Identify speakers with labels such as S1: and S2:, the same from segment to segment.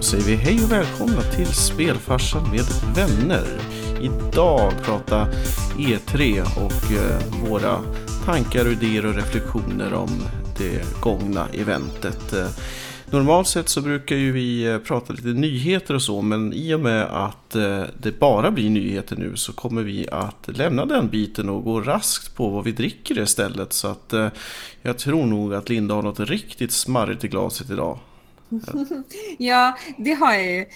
S1: Då säger vi hej och välkomna till Spelfarsan med vänner. Idag prata E3 och eh, våra tankar, idéer och reflektioner om det gångna eventet. Eh, normalt sett så brukar ju vi eh, prata lite nyheter och så, men i och med att eh, det bara blir nyheter nu så kommer vi att lämna den biten och gå raskt på vad vi dricker istället. Så att jag tror nog att Linda har något riktigt smarrigt i glaset idag.
S2: Ja, det har jag ju.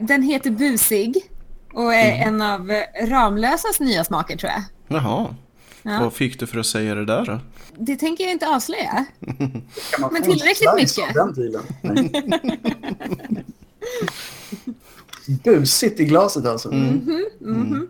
S2: Den heter Busig och är mm. en av Ramlösas nya smaker tror jag.
S1: Jaha. Ja. Vad fick du för att säga det där då?
S2: Det tänker jag inte avslöja. Men tillräckligt mycket.
S3: Busigt i glaset alltså.
S2: Mm -hmm, mm -hmm.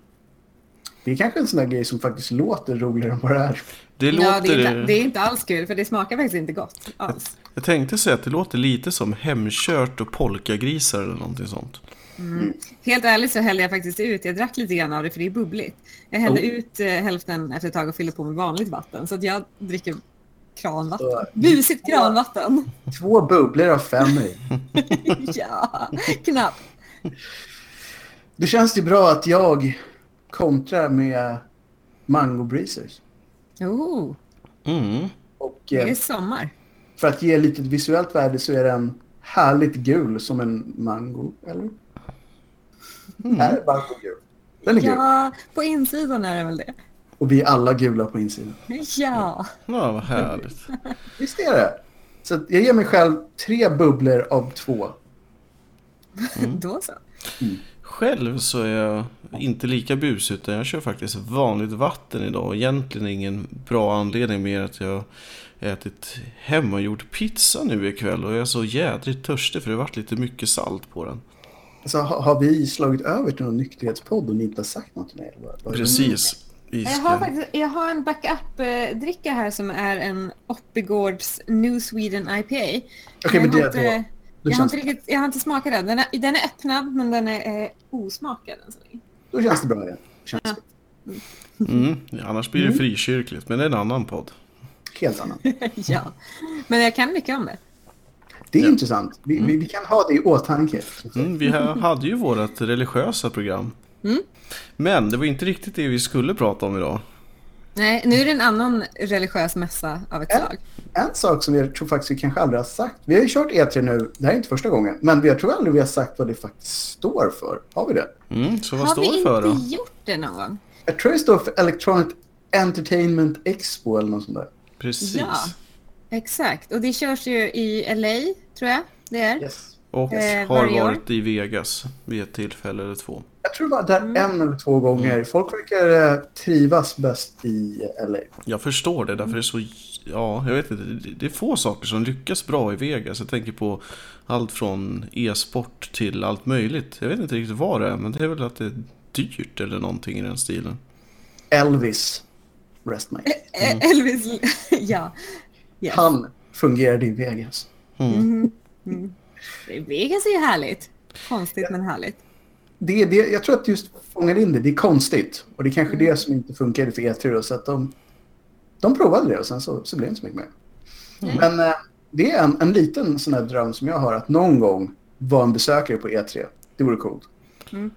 S3: Det är kanske en sån där grej som faktiskt låter roligare än vad det är.
S2: Det, låter... ja, det, är inte, det är inte alls kul, för det smakar faktiskt inte gott alls.
S1: Jag, jag tänkte säga att det låter lite som hemkört och polkagrisar eller någonting sånt.
S2: Mm. Helt ärligt så hällde jag faktiskt ut, jag drack lite grann av det för det är bubbligt. Jag hällde oh. ut eh, hälften efter ett tag och fyllde på med vanligt vatten. Så att jag dricker kranvatten. Så, Busigt kranvatten.
S3: Två bubblor av fem i.
S2: ja, knappt.
S3: Det känns ju bra att jag kontrar med Mango Breezers.
S2: Oh.
S1: Mm.
S3: Och,
S2: det är eh, sommar.
S3: För att ge lite visuellt värde så är den härligt gul som en mango, eller? Mm. Är mango gul? Den är
S2: gul. Ja, på insidan är den väl det.
S3: Och vi är alla gula på insidan.
S2: Ja.
S1: Ja, vad härligt.
S3: Visst är det. Så jag ger mig själv tre bubblor av två.
S2: Mm. Då så.
S1: Mm. Själv så är jag inte lika busig utan jag kör faktiskt vanligt vatten idag. Egentligen ingen bra anledning mer att jag ätit hemmagjord pizza nu ikväll och jag är så jädrigt törstig för det har varit lite mycket salt på den.
S3: Så har vi slagit över till någon nykterhetspodd och ni inte har sagt något mig?
S1: Precis.
S2: Jag har, faktiskt, jag har en backup-dricka här som är en Oppigårds New Sweden IPA.
S3: Okej, okay, men det,
S2: inte, det, jag, har inte riktigt, jag har inte smakat den. Den är, den är öppnad men den är eh, osmakad än så länge.
S3: Då känns det bra igen. Känns ja.
S1: Mm. Annars blir det mm. frikyrkligt, men det är en annan podd.
S3: Helt annan.
S2: ja, men jag kan mycket om det.
S3: Det är ja. intressant. Vi, mm. vi, vi, kan ha det i åtanke.
S1: Mm, vi hade ju vårt religiösa program.
S2: Mm.
S1: Men det var inte riktigt det vi skulle prata om idag.
S2: Nej, nu är det en annan religiös mässa av ett slag.
S3: En sak som jag tror faktiskt vi kanske aldrig har sagt. Vi har ju kört E3 nu, det här är inte första gången. Men jag tror aldrig vi har sagt vad det faktiskt står för. Har vi det?
S1: Mm, så vad
S2: har
S1: står det för då?
S2: Har vi inte gjort det någon gång?
S3: Jag tror det står för Electronic Entertainment Expo eller något sånt där.
S1: Precis.
S2: Ja, exakt. Och det körs ju i LA, tror jag det är.
S3: Yes.
S1: Och eh, har varit i Vegas vid ett tillfälle eller två.
S3: Jag tror bara där mm. en eller två gånger. Mm. Folk verkar eh, trivas bäst i LA.
S1: Jag förstår det, därför är det så... Ja, jag vet inte. Det är få saker som lyckas bra i Vegas. Jag tänker på allt från e-sport till allt möjligt. Jag vet inte riktigt vad det är, men det är väl att det är dyrt eller någonting i den stilen.
S3: Elvis. Rest my
S2: mm. Elvis, ja.
S3: Yes. Han fungerade i Vegas.
S2: Mm. Mm. mm. Vegas är ju härligt. Konstigt ja. men härligt.
S3: Det, det, jag tror att just fångar in det, det är konstigt. Och det är kanske mm. det som inte funkade för E3 då, så att de, de provade det och sen så, så blev det inte så mycket mer. Mm. Men äh, det är en, en liten sån här dröm som jag har att någon gång vara en besökare på E3. Det vore coolt.
S2: Mm.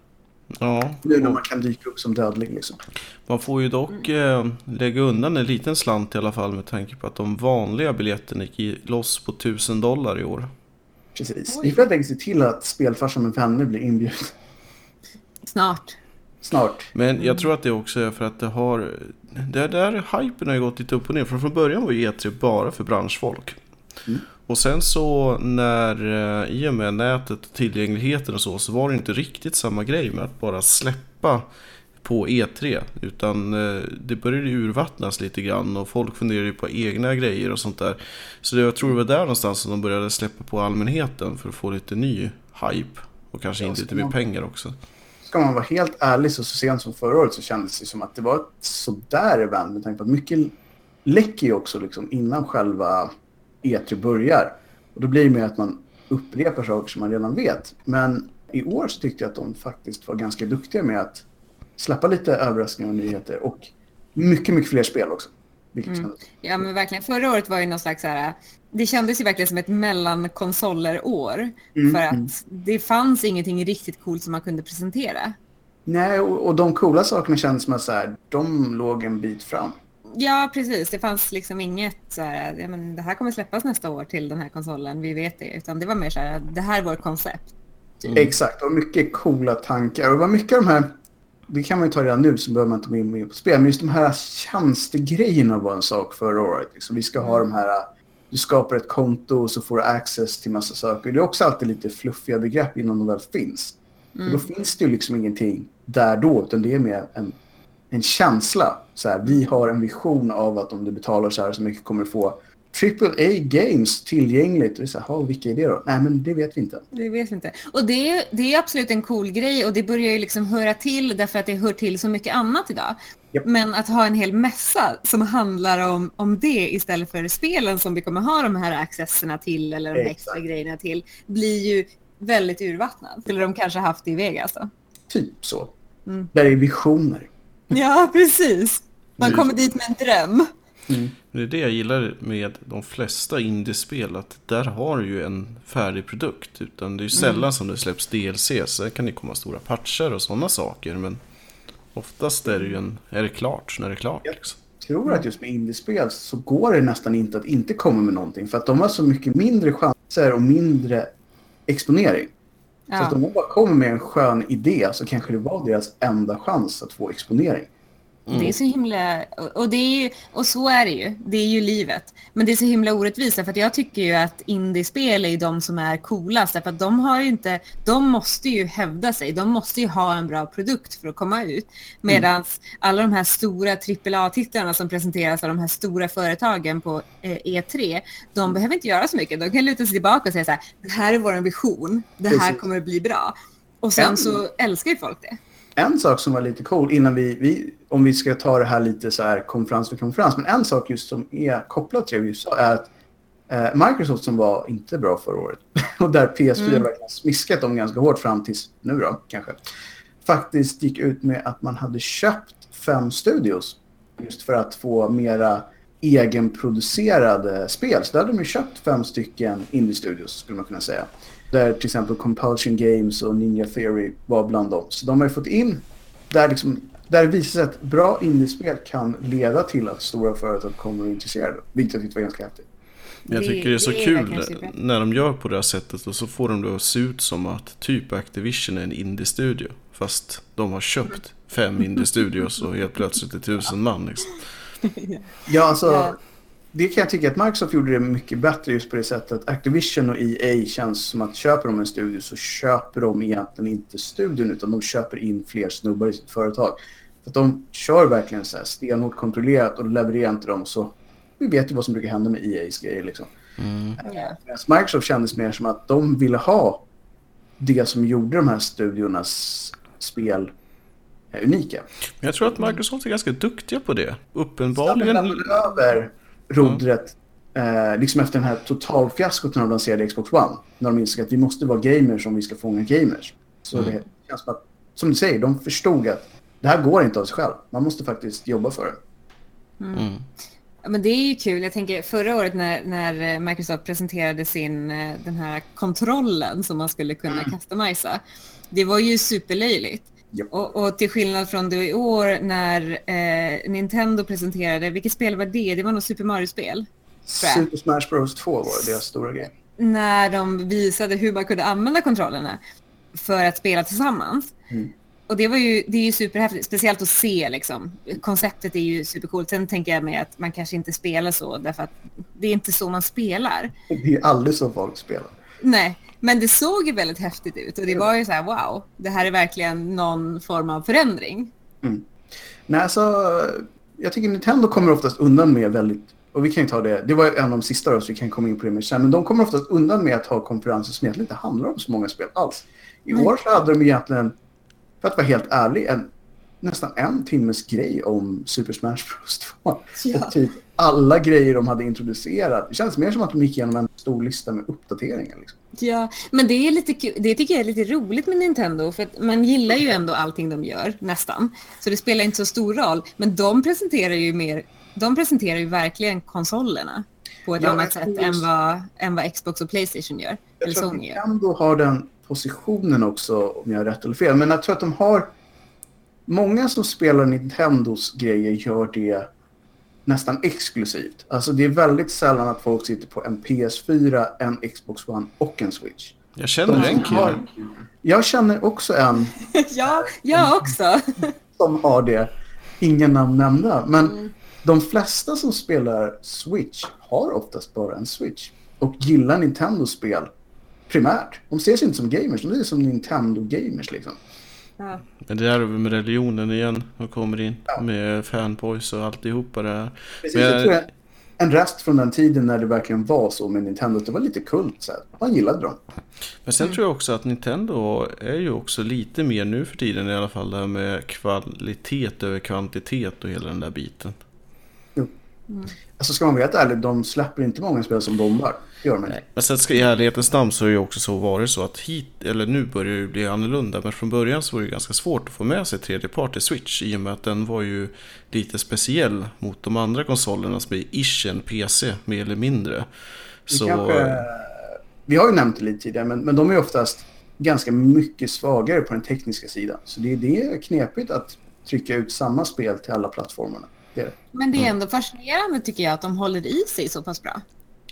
S1: Ja.
S3: Nu när man kan dyka upp som dödlig liksom.
S1: Man får ju dock eh, lägga undan en liten slant i alla fall med tanke på att de vanliga biljetterna gick loss på 1000 dollar i år.
S3: Precis. Ni får helt enkelt se till att spelfarsan med vänner blir inbjuden.
S2: Snart.
S3: Snart.
S1: Men jag tror att det också är för att det har... Det där hypen har ju gått lite upp och ner. För från början var ju E3 bara för branschfolk. Mm. Och sen så när, eh, i och med nätet och tillgängligheten och så, så var det inte riktigt samma grej med att bara släppa på E3. Utan eh, det började urvattnas lite grann och folk funderade på egna grejer och sånt där. Så det, jag tror det var där någonstans som de började släppa på allmänheten för att få lite ny hype. Och kanske in lite mer pengar också.
S3: Ska man vara helt ärlig så, så sent som förra året så kändes det som att det var ett sådär event med tanke på att mycket läcker ju också liksom innan själva E3 börjar. Och då blir det mer att man upprepar saker som man redan vet. Men i år så tyckte jag att de faktiskt var ganska duktiga med att släppa lite överraskningar och nyheter. Och mycket, mycket fler spel också. Vilket
S2: Mm. Ja men verkligen. Förra året var ju någon slags så här, det kändes ju verkligen som ett mellankonsoler-år.
S3: Mm,
S2: För
S3: mm.
S2: att det fanns ingenting riktigt coolt som man kunde presentera.
S3: Nej, och, och de coola sakerna kändes som att så här, de låg en bit fram.
S2: Ja, precis. Det fanns liksom inget så här, ja, men det här kommer släppas nästa år till den här konsolen, vi vet det. Utan det var mer så här, det här är vårt koncept.
S1: Mm.
S3: Exakt, och mycket coola tankar. Och det var mycket av de här, det kan man ju ta redan nu så behöver man inte gå in på spel, men just de här tjänstegrejerna var en sak förra året. Liksom, vi ska ha de här, du skapar ett konto och så får du access till massa saker. Det är också alltid lite fluffiga begrepp innan de väl finns. Och då finns det ju liksom ingenting där då, utan det är mer en, en känsla. Så här, vi har en vision av att om du betalar så här så mycket kommer du få AAA games tillgängligt. Och så här, "Ha, vilka är det då? Nej, men det vet vi inte.
S2: Det vet vi inte. Och det, är- det är absolut en cool grej och det börjar ju liksom höra till därför att det hör till så mycket annat idag.
S3: Japp.
S2: Men att ha en hel mässa som handlar om, om det istället för spelen som vi kommer ha de här accesserna till eller de
S3: Exakt.
S2: extra grejerna till blir ju väldigt urvattnat. Eller de kanske haft det i Vegas då.
S3: Typ så.
S2: Mm.
S3: Där är visioner.
S2: Ja, precis. Man kommer dit med en dröm.
S1: Det är det jag gillar med de flesta indiespel, att där har du ju en färdig produkt. Utan det är ju sällan som det släpps DLC, sen kan det komma stora patcher och sådana saker. Men oftast är det ju en, är det klart när det är klart.
S3: Ja.
S1: Liksom.
S3: Jag tror att just med indiespel så går det nästan inte att inte komma med någonting. För att de har så mycket mindre chanser och mindre exponering. Så att
S2: Ja.
S3: om de bara kommer med en skön idé så kanske det var deras enda chans att få exponering.
S2: Det är så himla, och- det är ju, och så är det ju, det är ju livet. Men det är så himla orättvist för jag tycker ju att indiespel är de som är coolast att de har inte, de måste ju hävda sig, de måste ju ha en bra produkt för att komma ut. Medan alla de här stora AAA-titlarna som presenteras av de här stora företagen på eh, E3, de behöver inte göra så mycket. De kan luta sig tillbaka och säga så här, det här är vår vision, det här
S3: Precis.
S2: kommer att bli bra. Och sen så älskar ju folk det.
S3: En sak som var lite cool innan vi, vi om vi ska ta det här lite så här konferens för konferens, men en sak just som är kopplad till det vi sa är att eh, Microsoft som var inte bra förra året och där PS4
S2: Mm.
S3: verkligen smiskat dem ganska hårt fram tills nu då kanske, faktiskt gick ut med att man hade köpt fem studios just för att få mera egenproducerade spel. Så där hade de ju köpt fem stycken indie-studios skulle man kunna säga. Där till exempel Compulsion Games och Ninja Theory var bland dem. Så de har ju fått in, där, liksom, där det visar sig att bra indiespel kan leda till att stora företag kommer att vara intresserade. Vilket jag tyckte var ganska häftigt.
S1: Jag tycker det är så
S2: det är
S1: kul när de gör på det här sättet och så får de det att se ut som att typ Activision är en indie-studio. Fast de har köpt fem indie-studios och helt plötsligt är tusen man. Liksom.
S3: Ja, alltså, det kan jag tycka att Microsoft gjorde det mycket bättre just på det sättet att Activision och EA känns som att köper de en studio så köper de egentligen inte studion utan de köper in fler snubbar i sitt företag. För att de kör verkligen så här stenhårt kontrollerat och levererar inte dem så vi vet ju vad som brukar hända med EA's grejer liksom.
S2: Ja.
S3: Medan Microsoft kändes mer som att de ville ha det som gjorde de här studiornas spel eh, unika.
S1: Men jag tror att Microsoft är ganska duktiga på det.
S3: De
S1: Uppenbarligen.
S3: lämnade över rodret eh, liksom efter den här totalfiaskot när de lanserade Xbox One. När de insåg att vi måste vara gamers om vi ska fånga gamers. Så
S1: Mm.
S3: det känns som att, som du säger, de förstod att det här går inte av sig själv. Man måste faktiskt jobba för det.
S1: Mm.
S2: Ja, men det är ju kul. Jag tänker förra året när, när Microsoft presenterade sin, eh, den här kontrollen som man skulle kunna customisa. Det var ju superlöjligt.
S3: Japp.
S2: Och, och till skillnad från det i år när eh, Nintendo presenterade, vilket spel var det? Det var nog Super Mario-spel.
S3: Super Smash Bros 2 var deras stora grej.
S2: När de visade hur man kunde använda kontrollerna för att spela tillsammans.
S3: Mm.
S2: Och det var ju, det är ju superhäftigt, speciellt att se liksom. Konceptet är ju supercoolt. Sen tänker jag mig att man kanske inte spelar så därför att det är inte så man spelar.
S3: Det är aldrig så folk spelar.
S2: Nej, men det såg ju väldigt häftigt ut och det var ju så här wow, det här är verkligen någon form av förändring.
S3: Nej, alltså, jag tycker Nintendo kommer oftast undan med väldigt... Och vi kan ju ta det, det var en av de sista då, så vi kan komma in på det mer sen. Men de kommer oftast undan med att ha konferenser som egentligen inte handlar om så många spel alls. I år så hade de egentligen, för att vara helt ärlig, en, nästan en timmes grej om Super Smash Bros 2.
S2: Ja.
S3: Och typ alla grejer de hade introducerat. Det känns mer som att de gick igenom en stor lista med uppdateringar. Liksom.
S2: Ja, men det, är lite kul. det tycker jag är lite roligt med Nintendo för att man gillar ju ändå allting de gör, nästan. Så det spelar inte så stor roll. Men de presenterar ju mer de presenterar ju verkligen konsolerna på ett
S3: Ja,
S2: annat sätt än vad, än vad Xbox och Playstation gör.
S3: Jag
S2: Eller
S3: tror att
S2: Sony gör.
S3: Nintendo har den positionen också, om jag har rätt eller fel. Men jag tror att de har... Många som spelar Nintendos grejer gör det nästan exklusivt. Alltså det är väldigt sällan att folk sitter på en PS4, en Xbox One och en Switch.
S1: Jag känner en
S3: har,
S1: kille.
S3: jag känner också en
S2: ja, jag också.
S3: som har det. Ingen namn nämnda. Men
S2: Mm.
S3: de flesta som spelar Switch har oftast bara en Switch. Och gillar Nintendo-spel primärt. De ser sig inte som gamers, de sig som Nintendo-gamers liksom.
S2: Ja.
S1: Men det där är väl med religionen igen. De kommer in
S3: Ja.
S1: med fanboys och alltihopa det här.
S3: Precis,
S1: Men-
S3: jag tror jag, en rest från den tiden när det verkligen var så med Nintendo. Det var lite kult. Så här. Man gillade dem.
S1: Men sen
S2: Mm.
S1: tror jag också att Nintendo är ju också lite mer nu för tiden i alla fall. Det här med kvalitet över kvantitet och hela den där biten.
S3: Alltså ska man vara helt ärlig, de släpper inte många spel som bombar. Det gör de inte.
S1: Men sen ska i ärlighetens namn så har det ju också så varit så att hit, eller nu börjar det ju bli annorlunda. Men från början så var det ju ganska svårt att få med sig tredjepart i Switch. I och med att den var ju lite speciell mot de andra konsolerna som är ish en PC mer eller mindre.
S3: Vi,
S1: Så
S3: kanske, vi har ju nämnt det lite tidigare, men, men de är oftast ganska mycket svagare på den tekniska sidan. Så det, det är knepigt att trycka ut samma spel till alla plattformarna. Det det.
S2: Men det är ändå fascinerande tycker jag att de håller i sig så pass bra.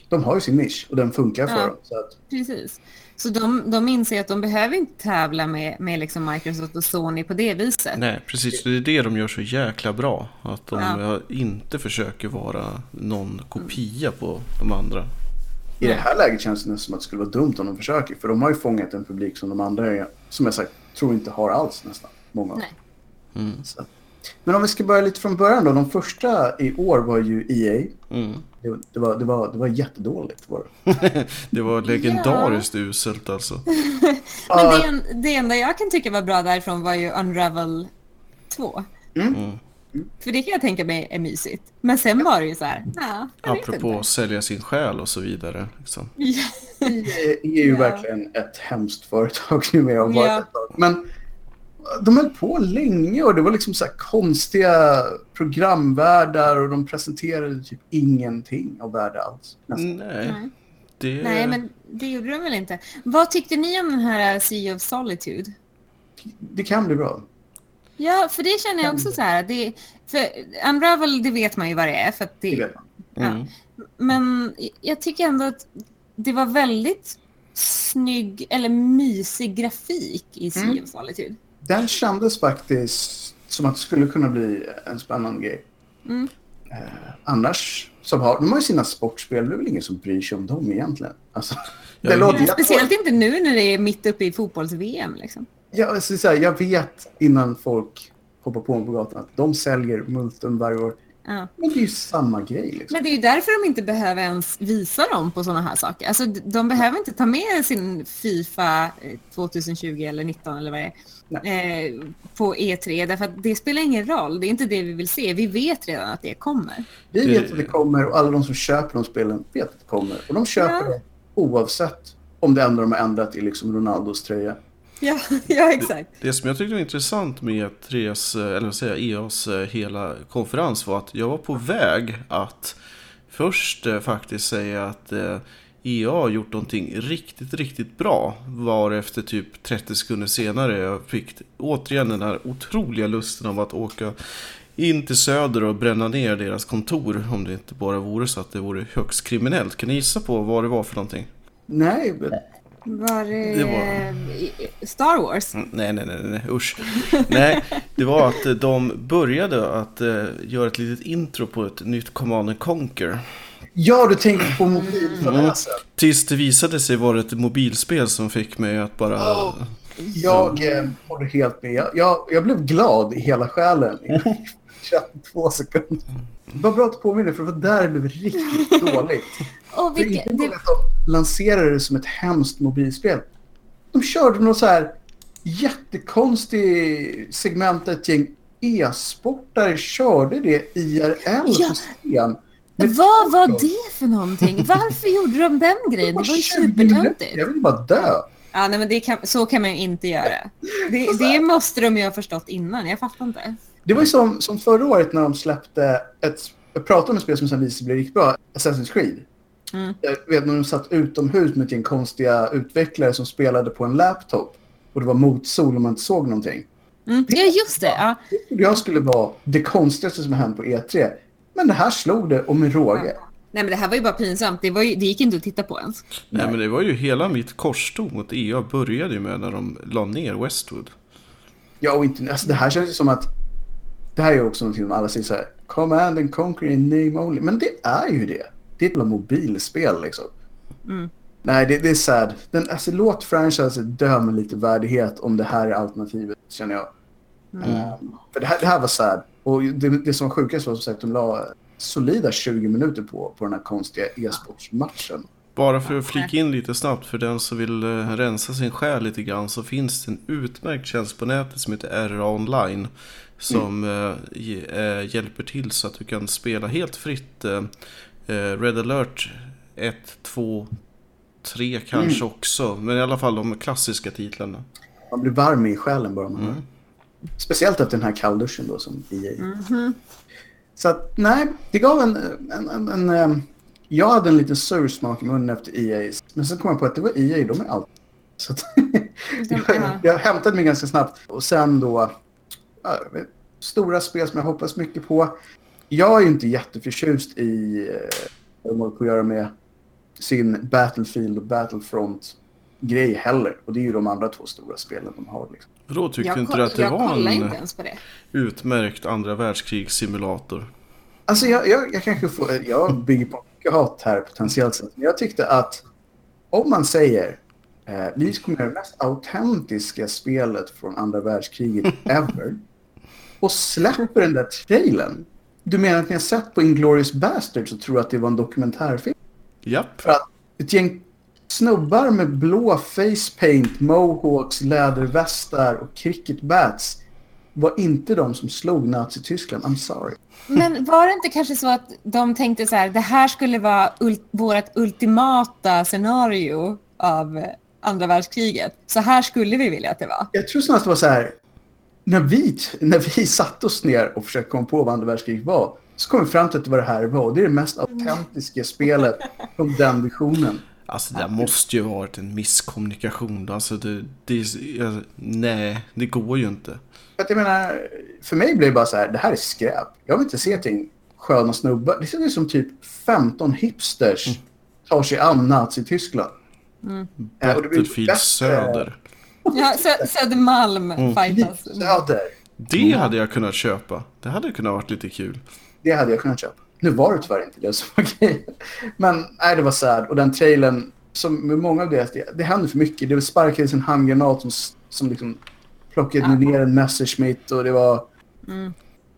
S3: De har ju sin nisch och den funkar för
S2: Ja.
S3: dem. Så att,
S2: Precis. Så de, de inser att de behöver inte tävla med, med liksom Microsoft och Sony på det viset.
S1: Nej, precis. Det är det de gör så jäkla bra. Att de
S2: Ja.
S1: inte försöker vara någon kopia på de andra.
S3: I det här läget känns det nästan som att det skulle vara dumt om de försöker. För de har ju fångat en publik som de andra, som jag sagt, tror inte har alls nästan. Många.
S2: Nej.
S1: Mm.
S3: Så. Men om vi ska börja lite från början då. De första i år var ju EA.
S1: Mm.
S3: Det, det, var, det, var, det var jättedåligt. Var det.
S1: Det var legendariskt uselt alltså.
S2: Men
S3: Ja,
S2: det, en, det enda jag kan tycka var bra därifrån var ju Unravel 2.
S3: Mm.
S1: Mm.
S2: För det kan jag tänka mig är mysigt. Men sen var det ju så här, ja,
S1: Apropå
S2: inte.
S1: att sälja sin själ och så vidare. Liksom.
S2: Ja.
S3: EA är ju
S2: Ja.
S3: verkligen ett hemskt företag numera.
S2: Ja.
S3: Men de höll på länge och det var liksom så här konstiga programvärldar och de presenterade typ ingenting av värde alls. nästan.
S1: Nej,
S2: Nej.
S1: det...
S2: Nej, men det gjorde de väl inte. Vad tyckte ni om den här Sea of Solitude?
S3: Det kan bli bra.
S2: Ja, för det känner jag också så här. Det, för Unravel, det vet man ju vad det är. För att
S3: Det
S2: det,
S3: vet man.
S1: Mm.
S2: Men jag tycker ändå att det var väldigt snygg eller mysig grafik i Sea
S3: Mm.
S2: of Solitude.
S3: Den kändes faktiskt som att det skulle kunna bli en spännande grej.
S2: Mm.
S3: Eh, annars, som har, de har ju sina sportspel, det är väl ingen som bryr sig om dem egentligen. Alltså,
S1: Ja,
S3: det
S1: men-
S3: låter, jag,
S2: speciellt inte nu när det är mitt uppe i fotbolls-VM. Liksom.
S3: jag, alltså, så här, jag vet innan folk hoppar på mig på gatan att de säljer Multum varje år.
S2: Ja.
S3: Men det är ju samma grej. Liksom.
S2: Men det är ju därför de inte behöver ens visa dem på sådana här saker. Alltså, de behöver inte ta med sin Fifa eh, 2020 eller 19 eller vad det är eh, på E3. Därför att det spelar ingen roll. Det är inte det vi vill se. Vi vet redan att det kommer.
S3: Vi vet att det kommer och alla de som köper de spelen vet att det kommer. Och de köper
S2: Ja.
S3: det oavsett om det enda de har ändrat är liksom Ronaldos tröja.
S2: Ja, ja exakt.
S1: Det som jag tyckte var intressant med Tres, eller vad säger EAs eh, hela konferens var att jag var på väg att först eh, faktiskt säga att eh, EA har gjort någonting riktigt, riktigt bra. Var efter typ 30 sekunder senare jag fick återigen den här otroliga lusten av att åka in till Söder och bränna ner deras kontor. Om det inte bara vore så att det vore högst kriminellt. Kan ni gissa på vad det var för någonting?
S3: Nej, men
S2: Var det,
S1: Det var-
S2: eh, Star Wars?
S1: Mm, Nej, nej, nej, nej, usch. Nej, det var att eh, de började att eh, göra ett litet intro på ett nytt Command and Conquer.
S3: ja, du tänker på mobilfadäsen.
S1: Tills det visade sig vara ett mobilspel som fick mig att bara...
S3: Oh. Jag eh, håller helt med. Jag, jag, jag blev glad i hela själen i 32 sekunder. Var bra att du påminner för det var där det blev riktigt dåligt.
S2: Och
S3: För
S2: vilka,
S3: inte nog
S2: det,
S3: att de lanserade det som ett hemskt mobilspel. De körde något så här jättekonstig segment där ett gäng e-sportare körde det IRL
S2: Ja.
S3: på scen. Med
S2: vad var det för någonting? Varför gjorde de den grejen? Det var ju
S3: 20 minuter.
S2: supertöntigt.
S3: Jag vill bara dö.
S2: Ja, nej, men det kan, så kan man ju inte göra. Det, det måste de ju ha förstått innan. Jag fattar inte.
S3: Det var ju som, som förra året när de släppte ett jag pratar om ett spel som sen visade sig bli riktigt bra, Assassin's Creed.
S2: Mm.
S3: Jag vet när de satt utomhus med gäng konstiga utvecklare som spelade på en laptop och det var motsol och man inte såg någonting.
S2: Mm. Ja, just det. Ja.
S3: Jag skulle vara det konstigaste som har hänt på E3. Men det här slog det och med råge.
S2: Nej, men det här var ju bara pinsamt. Det, var ju, det gick inte att titta på ens.
S1: Nej, men det var ju hela mitt korståg mot EA började ju med när de la ner Westwood.
S3: Ja, och inte, alltså det här känns ju som att det här är också någonting som alla säger så här. Command and Conquer in name only. Men det är ju det. Det är ett mobilspel liksom.
S2: Mm.
S3: Nej, det, det är sad. Den, alltså, låt franchise dö med lite värdighet om det här är alternativet, känner jag. Ehm, för det här, det här var sad. Och det, det som var sjukast var som sagt, de la solida 20 minuter på, på den här konstiga e-sportsmatchen.
S1: Bara för att flika in lite snabbt för den som vill eh, rensa sin själ lite grann så finns det en utmärkt tjänst på nätet som heter RA Online. Som eh, ge- eh, hjälper till så att du kan spela helt fritt eh, eh, Red alert 1, 2, 3 kanske också. Men i alla fall de klassiska titlarna.
S3: Man blir varm i själen bara man hör. Speciellt efter den här kallduschen då som EA. Så att nej, det gav en... en, en, en ehm, jag hade en liten sur smak i munnen efter EA. Men sen kom jag på att det var EA, de är allt. Så att jag,
S2: ja.
S3: jag hämtade mig ganska snabbt. Och sen då... Stora spel som jag hoppas mycket på. Jag är ju inte jätteförtjust i eh, vad håller på att göra med sin Battlefield och Battlefront grej heller. Och det är ju de andra två stora spelen de har. Liksom.
S1: Då tyckte
S2: Jag,
S1: inte du att det var
S2: kollar
S1: en
S2: inte ens på det.
S1: utmärkt andra världskrigssimulator?
S3: Alltså jag, jag, jag kanske får, jag bygger på mycket hat här potentiellt sett. Men jag tyckte att om man säger eh, vi kommer göra det mest autentiska spelet från andra världskriget ever och släpper den där trailern. Du menar att ni har sett på Inglourious Basterds och tror att det var en dokumentärfilm?
S1: Japp.
S3: För att ett gäng snubbar med blå facepaint, mohawks, lädervästar och cricket bats var inte de som slog Nazityskland. I'm sorry.
S2: Men var det inte kanske så att de tänkte så här, det här skulle vara ul- vårt ultimata scenario av andra världskriget. Så här skulle vi vilja att det var.
S3: Jag tror snarare att det var så här. När vi, när vi satte oss ner och försökte komma på vad andra världskriget var. Så kom vi fram till att det var det här det var. Det är det mest autentiska spelet från den visionen.
S1: Alltså det måste ju ha varit en misskommunikation. Alltså det, det, nej, det går ju inte.
S3: För jag menar, för mig blev det bara så här, det här är skräp. Jag vill inte se ett gäng sköna snubbar. Det ser ut som typ 15 hipsters tar sig an Nazityskland. Eh, det blir
S1: Battlefield Söder.
S2: Ja, Sö- Södermalm fightas.
S3: Söder.
S1: Det hade jag kunnat köpa. Det hade kunnat varit lite kul.
S3: Det hade jag kunnat köpa. Nu var det tyvärr inte det som var grejen. Men nej, det var sad. Och den trailern, som med många av deras, det, det hände för mycket. Det sparkades en handgranat som, som liksom plockade
S2: Ja.
S3: ner en Messerschmitt och det var...
S2: Mm.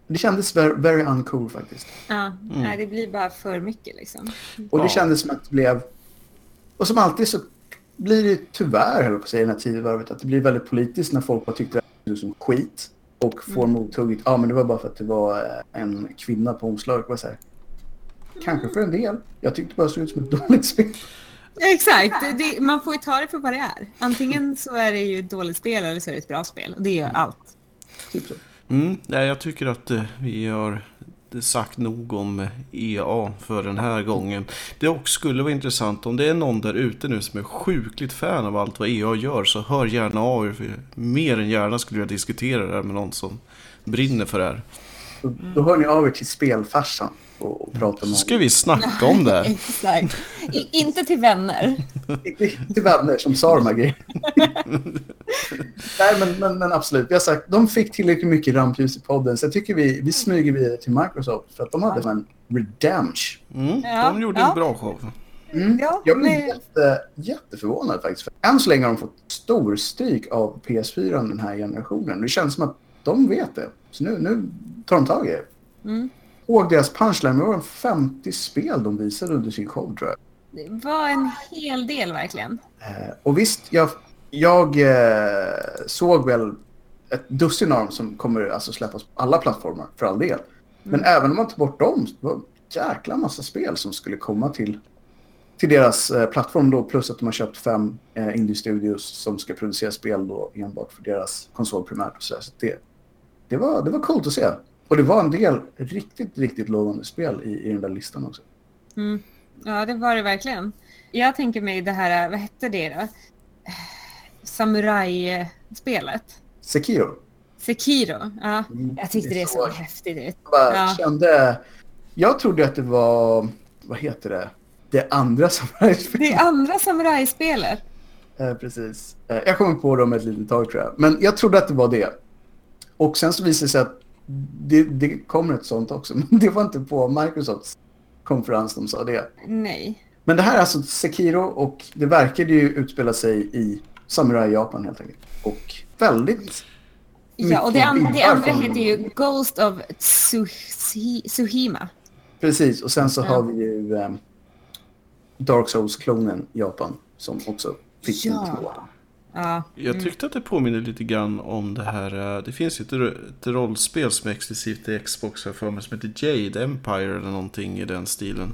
S3: Det kändes very, very uncool faktiskt.
S2: Ja, nej, det blir bara för mycket liksom.
S3: Och det
S1: Ja.
S3: kändes som att det blev... Och som alltid så blir det tyvärr, höll på att säga, i den här tidevarvet, att det blir väldigt politiskt när folk bara tyckte att det var som skit. Och får mothugget, ja men det var bara för att det var eh, en kvinna på omslaget. Det var så här, Kanske för en del. Jag tyckte bara det såg ut som ett dåligt spel.
S2: Exakt, det, det, man får ju ta det för vad det är. Antingen så är det ju ett dåligt spel eller så är det ett bra spel. Och det gör allt.
S3: Typ så.
S1: Mm, nej, jag tycker att eh, vi har sagt nog om EA för den här gången. Det också skulle vara intressant om det är någon där ute nu som är sjukligt fan av allt vad EA gör så hör gärna av er. Mer än gärna skulle jag diskutera det här med någon som brinner för det här.
S3: Då hör ni av er till spelfarsan och, och pratar
S1: Så
S3: med
S1: ska vi snacka om det.
S2: Exakt. I, inte till vänner.
S3: Inte till vänner som sa de här grejerna. Nej, men, men, men absolut. Har sagt, de fick tillräckligt mycket rampljus i podden så jag tycker vi, vi smyger vidare till Microsoft för att de hade en redemption.
S1: Mm,
S2: Ja,
S1: de gjorde
S2: ja.
S1: en bra show.
S3: Mm.
S2: Ja,
S3: jag blev
S2: men-
S3: jätte, jätteförvånad faktiskt. För än så länge har de fått stor stryk av PS4 den här generationen. Det känns som att de vet det. Så nu, nu tar de tag i det.
S2: Mm.
S3: Och deras punchline, det var en 50 spel de visade under sin show tror jag.
S2: Det var en hel del verkligen.
S3: Eh, och visst, jag, jag eh, såg väl ett dussin av dem som kommer alltså släppas på alla plattformar för all del. Men även om man tar bort dem, så var det en jäkla massa spel som skulle komma till, till deras eh, plattform då. Plus att de har köpt fem eh, indie-studios som ska producera spel då enbart för deras konsol primärt. Så det, det, var, det var coolt att se. Och det var en del riktigt, riktigt lovande spel i, i den där listan också.
S2: Mm. Ja, det var det verkligen. Jag tänker mig det här, vad hette det då? Samurai-spelet.
S3: Sekiro.
S2: Sekiro, ja.
S3: Mm,
S2: Jag tyckte
S3: det
S2: det såg
S3: så-
S2: häftigt ut.
S3: Jag
S2: Ja.
S3: kände... Jag trodde att det var... Vad heter det? Det andra samurajspelet.
S2: Det andra samurajspelet.
S3: Eh, precis. Eh, jag kommer på det om ett litet tag tror jag. Men jag trodde att det var det. Och sen så visade det sig att det, det kommer ett sånt också. Men det var inte på Microsofts konferens de sa det.
S2: Nej.
S3: Men det här är alltså Sekiro och det verkade ju utspela sig i Samurai-Japan helt enkelt. Och väldigt...
S2: Ja, och det, andra, det andra heter ju Ghost of Tsuhi- Tsuhima.
S3: Precis, och sen så
S2: Ja.
S3: har vi ju ehm, Dark Souls-klonen Japan som också fick en
S2: Ja.
S3: tvåa.
S2: Ja.
S1: Jag tyckte att det påminner lite grann om det här. eh, Det finns ju ett, ett rollspel som är exklusivt till Xbox för mig som heter Jade Empire eller någonting i den stilen.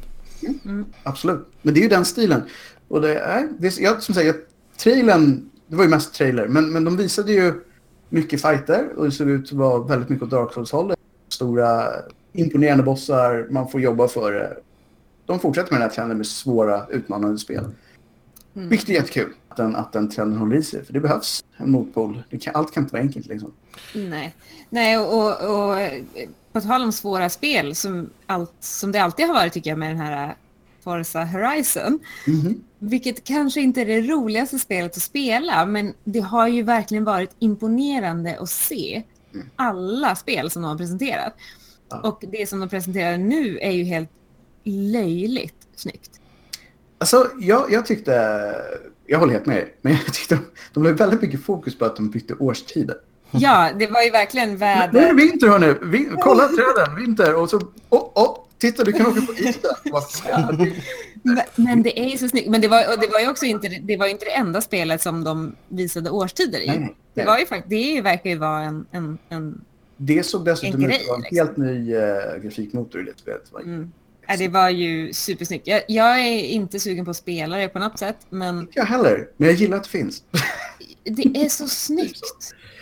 S3: Absolut. Men det är ju den stilen. Och det är, det är jag, som säger, trailern, det var ju mest trailer, men, men de visade ju mycket fighter och det såg ut att vara väldigt mycket åt Dark Souls-hållet. Stora, imponerande bossar, man får jobba för det. De fortsätter med den här trenden med svåra, utmanande spel.
S2: Mm.
S3: Vilket är jättekul den, att den trenden håller i sig, för det behövs en motpol. Det kan, allt kan inte vara enkelt liksom.
S2: Nej, Nej och, och, och eh, på tal om svåra spel som, allt, som det alltid har varit tycker jag med den här eh, Forza Horizon.
S3: Mhm.
S2: Vilket kanske inte är det roligaste spelet att spela men det har ju verkligen varit imponerande att se
S3: Mm.
S2: alla spel som de har presenterat.
S3: Ja.
S2: Och det som de presenterar nu är ju helt löjligt snyggt.
S3: Alltså, jag, jag tyckte... Jag håller helt med dig, men jag tyckte de, de la väldigt mycket fokus på att de bytte årstider.
S2: Ja, det var ju verkligen
S3: Nu är det
S2: väder.
S3: vinter hörni! Vin, kolla träden, vinter! Och så... Åh, åh! Titta, du kan åka på isen!
S2: Men- Men det är ju så snyggt. Men det var, och det var ju också inte, det var inte det enda spelet som de visade årstider i.
S3: Nej.
S2: Det var ju det verkar ju vara en, en, en
S3: Det såg dessutom ut att vara en
S2: liksom.
S3: helt ny uh, grafikmotor i det spelet. Det var
S2: mm. Det var ju supersnyggt. Jag, jag är inte sugen på att spela det på något sätt, men
S3: Inte jag heller, men jag gillar att det finns.
S2: det är så snyggt.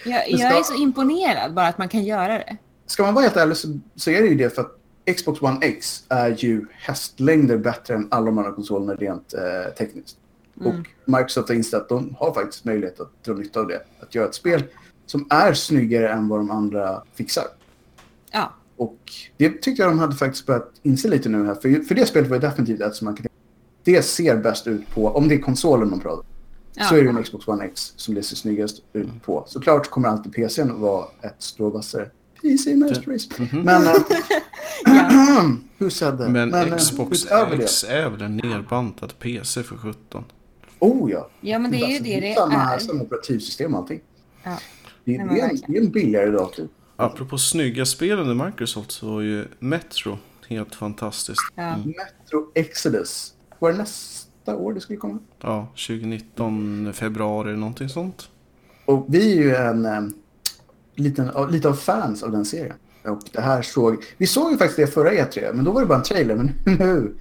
S2: Jag,
S3: ska-
S2: jag är så imponerad bara att man kan göra det.
S3: Ska man vara helt ärlig så, så är det ju det för att Xbox One X är ju hästlängder bättre än alla de andra konsolerna rent eh, tekniskt.
S2: Mm.
S3: Och Microsoft har insett att de har faktiskt möjlighet att dra nytta av det. Att göra ett spel som är snyggare än vad de andra fixar.
S2: Ja,
S3: Och det tyckte jag de hade faktiskt börjat inse lite nu här. För, för det spelet var ju definitivt ett som man kan Det ser bäst ut på, om det är konsolen man pratar
S2: ja.
S3: så är det en Xbox One X som det ser snyggast ut på. Såklart kommer alltid PCn att vara ett strå vassare. PC Master Race.
S1: Mhm.
S3: Men...
S2: Ja.
S3: hur said that?
S1: Men,
S3: äh,
S1: Xbox X är väl en nerbantad PC för 17?
S3: Oh ja.
S2: ja, men det är ju det det
S3: samma,
S2: är.
S3: Samma operativsystem och allting.
S2: Ja.
S3: Det, det, är en, det är en billigare dator.
S1: Apropå snygga spel under Microsoft så var ju Metro helt fantastiskt.
S2: Ja.
S3: Metro Exodus. Var det nästa år det skulle komma?
S1: Ja, 2019 februari eller någonting sånt.
S3: Och vi är ju en um, liten, lite av fans av den serien. Och det här såg... Vi såg ju faktiskt det förra E3, men då var det bara en trailer. Men nu...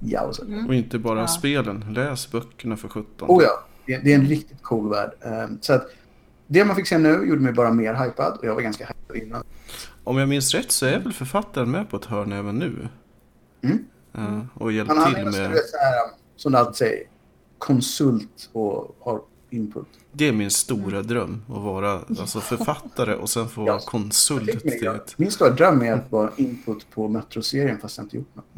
S3: Ja, så.
S1: Och inte bara
S2: Ja.
S1: spelen. Läs böckerna för 17.
S3: Oh ja, det, det är en riktigt cool värld. Um, så att det man fick se nu gjorde mig bara mer hypad och jag var ganska hypad innan.
S1: Om jag minns rätt så är väl författaren med på ett hörn även nu.
S3: Mm.
S1: Ja, och hjälpt
S3: Han, han
S1: till
S3: är
S1: med...
S3: så här, um, som du alltid säger, konsult och har input.
S1: Det är min stora dröm. Att vara alltså, författare och sen få
S3: Ja.
S1: vara konsult till ett...
S3: Min stora dröm är att vara input på Metro-serien fast jag inte gjort något.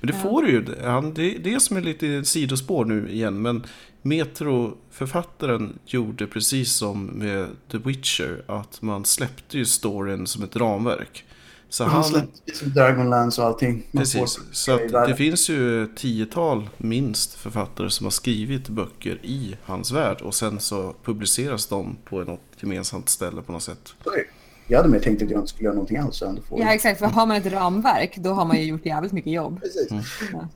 S1: Men det får du ju. Han, det är det som är lite sidospår nu igen. Men Metro-författaren gjorde precis som med The Witcher. Att man släppte ju storyn som ett ramverk. Så
S3: Han
S1: han...
S3: släppte liksom Dragonlance och allting. Man
S1: Precis, så det finns ju tiotal minst författare som har skrivit böcker i hans värld och sen så publiceras de på något gemensamt ställe på något sätt.
S3: Det. Jag hade mer tänkt att jag inte skulle göra någonting alls. så ändå får
S2: ja, exakt. För har man ett ramverk, då har man ju gjort jävligt mycket jobb.
S3: Precis.
S2: Ja.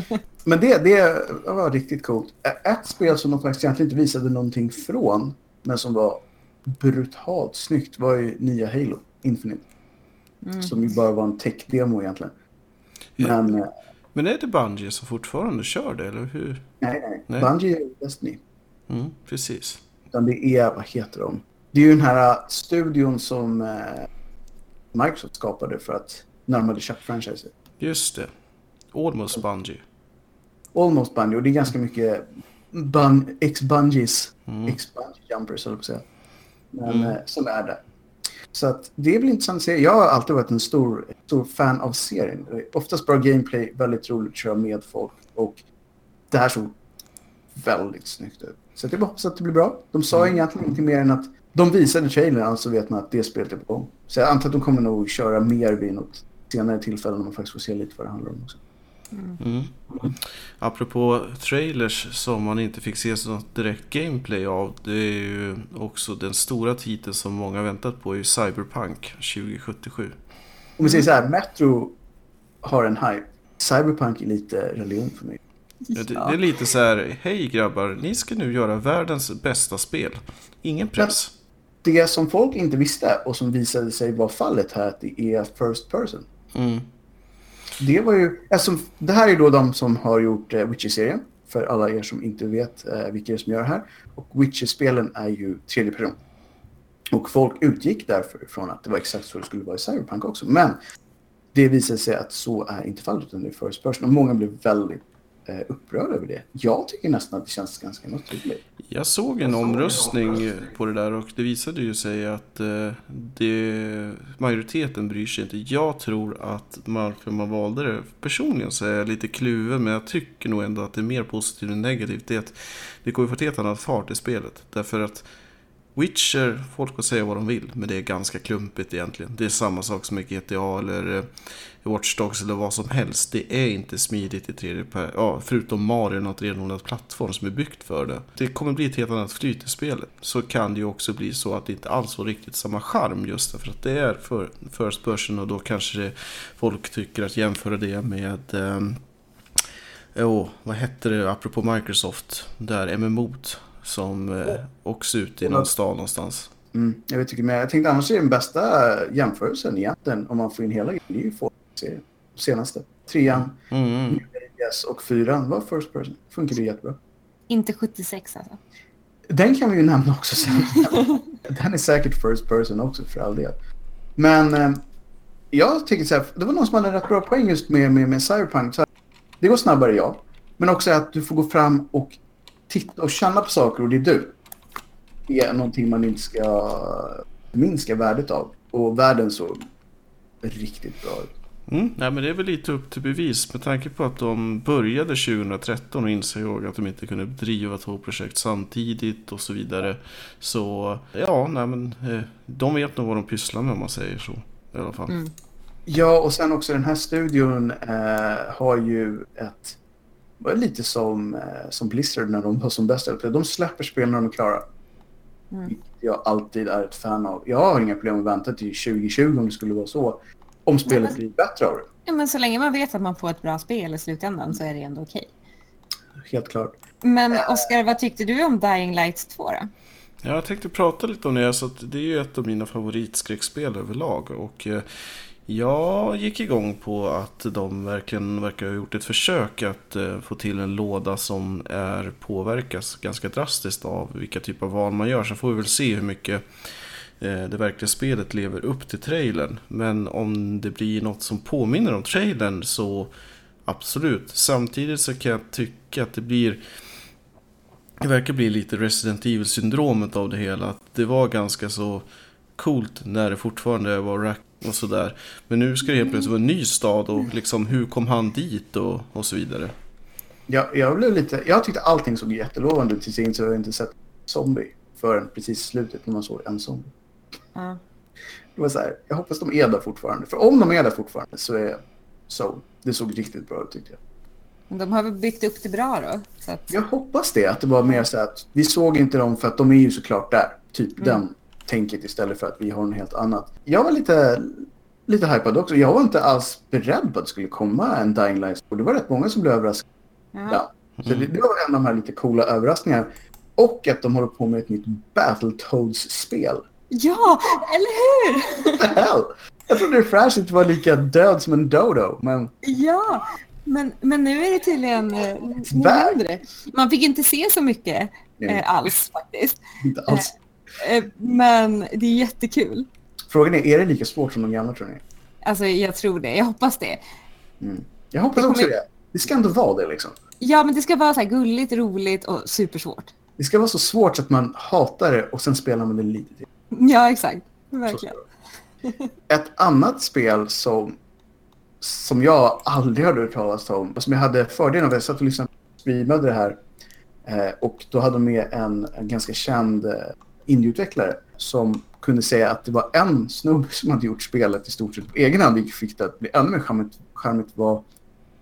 S3: Men det, det var riktigt coolt. Ett spel som de faktiskt egentligen inte visade någonting från, men som var brutalt snyggt, var ju nya Halo Infinite.
S2: Mm.
S3: Som ju bara var en tech-demo egentligen.
S1: Ja.
S3: Men eh,
S1: Men är det Bungie som fortfarande kör det, eller hur?
S3: nej, nej.
S1: Nej.
S3: Bungie är Destiny.
S1: Mm, precis.
S3: Utan det är, vad heter de? Det är ju den här studion som... Eh, Microsoft skapade för att när de hade köpt franchiser.
S1: Just det. Almost Bungie.
S3: Almost Bungie och det är ganska mycket bun, ex-bungies,
S1: Mm.
S3: ex-bungee jumpers på att säga. Men
S1: Mm.
S3: eh, som är där. Så att det blir intressant att se. Jag har alltid varit en stor, stor fan av serien. Oftast bra gameplay, väldigt roligt att köra med folk och det här såg väldigt snyggt ut. Så jag hoppas att det blir bra. De sa
S1: Mm.
S3: egentligen inte mer än att de visade trailern, alltså vet man att det spelet är på gång. Så jag antar att de kommer nog köra mer vid något senare tillfälle när man faktiskt får se lite vad det handlar om också.
S1: Mm. Apropå trailers som man inte fick se något direkt gameplay av. Det är ju också den stora titeln som många väntat på är ju Cyberpunk 2077.
S3: Om vi säger så här, Metro har en hype. Cyberpunk är lite religion för mig.
S1: Det, det är lite så här, hej grabbar, ni ska nu göra världens bästa spel. Ingen press.
S3: Det som folk inte visste och som visade sig vara fallet här, att det är first person.
S1: Mm.
S3: Det var ju, alltså, det här är då de som har gjort eh, Witcher-serien. För alla er som inte vet eh, vilka det är som gör det här. Och Witcher-spelen är ju tredje person. Och folk utgick därför från att det var exakt så det skulle vara i Cyberpunk också. Men det visade sig att så är inte fallet utan det är first person. Och många blev väldigt eh, upprörda över det. Jag tycker nästan att det känns ganska naturligt.
S1: Jag såg en omröstning på det där och det visade ju sig att eh, det, majoriteten bryr sig inte. Jag tror att varför man valde det, personligen så är jag lite kluven men jag tycker nog ändå att det är mer positivt än negativt. Det är att det kommer få ett helt annat fart i spelet. Därför att Witcher, folk får säga vad de vill, men det är ganska klumpigt egentligen. Det är samma sak som i GTA eller eh, Watch Dogs eller vad som helst. Det är inte smidigt i tredje per... Ja, förutom Mario, något renodlat plattform som är byggt för det. Det kommer bli ett helt annat flyt i spelet. Så kan det ju också bli så att det inte alls får riktigt samma charm just därför att det är för first person och då kanske folk tycker att jämföra det med... ehm, Åh, vad hette det apropå Microsoft? Där MMO't som eh, också ute i någon stad någonstans.
S3: Mm, jag vet inte, men jag tänkte annars är den bästa jämförelsen egentligen om man får in hela grejen. Ju. Senaste. Trean,
S1: Mm.
S3: yes, och fyran var first person. Funkar det jättebra.
S2: Inte 76 alltså.
S3: Den kan vi ju nämna också sen. Den är säkert first person också för all del. Men eh, jag tycker så här, det var någon som hade en rätt bra poäng just med, med, med Cyberpunk. Så här, det går snabbare ja. Men också att du får gå fram och titta och känna på saker och det är du. Det är någonting man inte ska minska värdet av. Och världen såg riktigt bra ut.
S1: Mm, nej, men det är väl lite upp till bevis med tanke på att de började 2013 och insåg att de inte kunde driva två projekt samtidigt och så vidare. Så ja, nej, men eh, de vet nog vad de pysslar med om man säger så. I alla fall.
S2: Mm.
S3: Ja, och sen också den här studion eh, har ju ett... Var lite som, eh, som Blizzard när de var som bäst. De släpper spel när de är klara.
S2: Mm.
S3: Vilket jag alltid är ett fan av. Jag har inga problem med att vänta till 2020 om det skulle vara så. Om spelet
S2: men-
S3: blir bättre av det.
S2: Ja, men så länge man vet att man får ett bra spel i slutändan så är det ändå okej.
S3: Helt klart.
S2: Men Oskar, vad tyckte du om Dying Light 2 då?
S1: Ja, jag tänkte prata lite om det. Så att det är ju ett av mina favoritskräckspel överlag. Och eh, jag gick igång på att de verkligen verkar ha gjort ett försök att eh, få till en låda som är påverkas ganska drastiskt av vilka typer av val man gör. Så får vi väl se hur mycket Eh, det verkliga spelet lever upp till trailern. Men om det blir något som påminner om trailern så absolut. Samtidigt så kan jag tycka att det blir det verkar bli lite Resident Evil-syndromet av det hela. Att det var ganska så coolt när det fortfarande var Rack och sådär. Men nu ska det helt plötsligt vara en ny stad och liksom hur kom han dit och, och så vidare.
S3: Jag, jag blev lite... Jag tyckte allting såg jättelovande ut tills jag insåg att jag inte sett zombie förrän precis i slutet när man såg en zombie.
S2: Ja.
S3: Det var så här, jag hoppas de är där fortfarande. För om de är där fortfarande så är så. Det såg riktigt bra ut tyckte jag.
S2: Men De har väl byggt upp det bra då? Att,
S3: Jag hoppas det, att det var mer så att vi såg inte dem för att de är ju såklart där. Typ den tänket istället för att vi har något helt annat. Jag var lite, lite hypad också. Jag var inte alls beredd på att det skulle komma en Dying Light. Och det var rätt många som blev överraskade.
S2: Ja.
S3: Så det, det var en av de här lite coola överraskningarna. Och att de håller på med ett nytt Battletoads-spel.
S2: Ja, eller hur?
S3: Jag trodde Refresh inte var lika död som en dodo, men
S2: Ja, men, men nu är det tydligen eh, mindre. Man fick inte se så mycket
S3: Nej.
S2: eh, alls faktiskt.
S3: inte alls.
S2: Eh, men det är jättekul.
S3: Frågan är, är det lika svårt som de gamla tror ni?
S2: Alltså jag tror det, jag hoppas det.
S3: Jag hoppas
S2: Det kommer-
S3: också det. Det ska ändå vara det liksom.
S2: Ja, men det ska vara så här gulligt, roligt och supersvårt.
S3: Det ska vara så svårt så att man hatar det och sen spelar man det lite till.
S2: Ja, exakt. Verkligen.
S3: Ett annat spel som, som jag aldrig hade hört talas om som jag hade fördelen av, jag satt och lyssnade på streamade det här eh, och då hade de med en, en ganska känd eh, indieutvecklare som kunde säga att det var en snubbe som hade gjort spelet i stort sett på egen hand, vilket fick det att bli ännu mer charmigt, charmigt var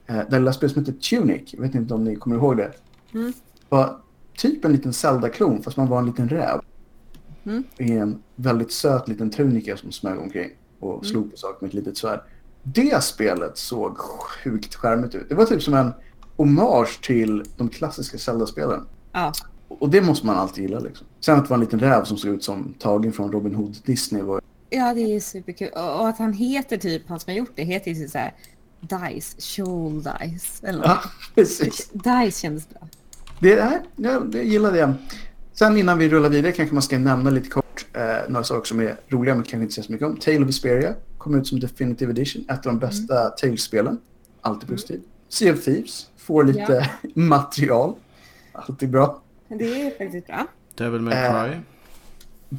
S3: eh, det lilla spelet som heter Tunic. Jag vet inte om ni kommer ihåg det.
S2: Mm.
S3: Var typ en liten Zelda-klon fast man var en liten räv.
S2: Mm.
S3: I en väldigt söt liten tunika som smög omkring och slog på saker med ett litet svärd. Det spelet såg sjukt charmigt ut. Det var typ som en hommage till de klassiska Zelda-spelen.
S2: Ja.
S3: Och det måste man alltid gilla liksom. Sen att det var en liten räv som såg ut som tagen från Robin Hood Disney var
S2: ja, det är superkul. Och, att han heter typ, han som har gjort det, heter ju så här Dice, Shoal Dice. Eller
S3: Ja, precis.
S2: Dice kändes bra.
S3: Det, är, ja, det gillade jag. Sen innan vi rullar vidare kanske man ska nämna lite kort eh, några saker som är roliga men kanske inte säga så mycket om. Tale of Vesperia kom ut som Definitive Edition. Ett av de bästa Tales-spelen. Alltid positivt. Sea of Thieves får lite material. Alltid bra.
S2: Det är faktiskt bra.
S1: Devil May
S3: Eh,
S1: Cry.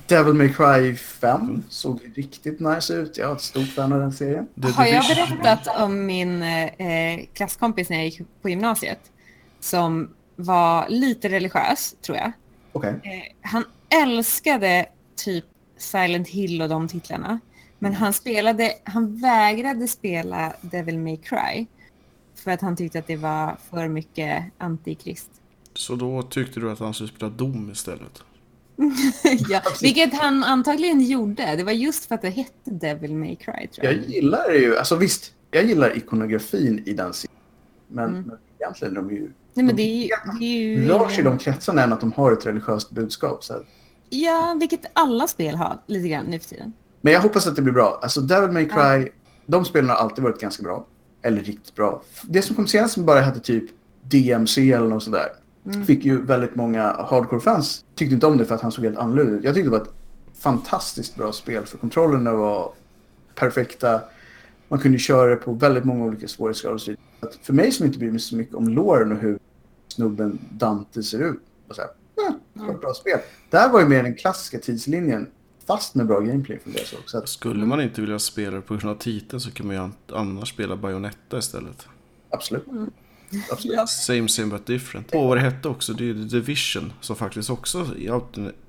S3: Devil May Cry 5 såg riktigt nice ut. Jag är ett stort fan av den serien.
S2: Har jag berättat om min eh, klasskompis när jag gick på gymnasiet? Som var lite religiös, tror jag.
S3: Okej.
S2: Eh, han älskade typ Silent Hill och de titlarna. Men han spelade, han vägrade spela Devil May Cry. För att han tyckte att det var för mycket antikrist.
S1: Så då tyckte du att han skulle spela Dom istället?
S2: ja, vilket han antagligen gjorde. Det var just för att det hette Devil May Cry tror jag.
S3: Jag gillar ju. Alltså visst, jag gillar ikonografin i den serien. Men,
S2: Mm.
S3: men egentligen är de ju...
S2: Nej, men det är ju... Det är ju
S3: rör sig i de kretsarna än att de har ett religiöst budskap. Så. här.
S2: Ja, vilket alla spel har lite grann nu för tiden.
S3: Men jag hoppas att det blir bra. Alltså Devil May Cry, de spelen har alltid varit ganska bra. Eller riktigt bra. Det som kom senast som bara hette typ DMC eller något sådär.
S2: Mm.
S3: Fick ju väldigt många hardcore-fans. Tyckte inte om det för att han såg helt annorlunda ut. Jag tyckte det var ett fantastiskt bra spel. För kontrollerna var perfekta. Man kunde köra det på väldigt många olika svårighetsgrader. och så vidare. Att För mig som inte bryr mig så mycket om loren och hur snubben Dante ser ut. Och så här, eh, det var ett bra spel. Det här var ju mer den klassiska tidslinjen. Fast med bra gameplay från det så. så att,
S1: Skulle man inte vilja spela det på grund av titeln så kan man ju an- annars spela Bayonetta istället.
S3: Absolut.
S2: Mm.
S3: Absolut.
S1: Same same but different. Och vad det hette också, det är The Division som faktiskt också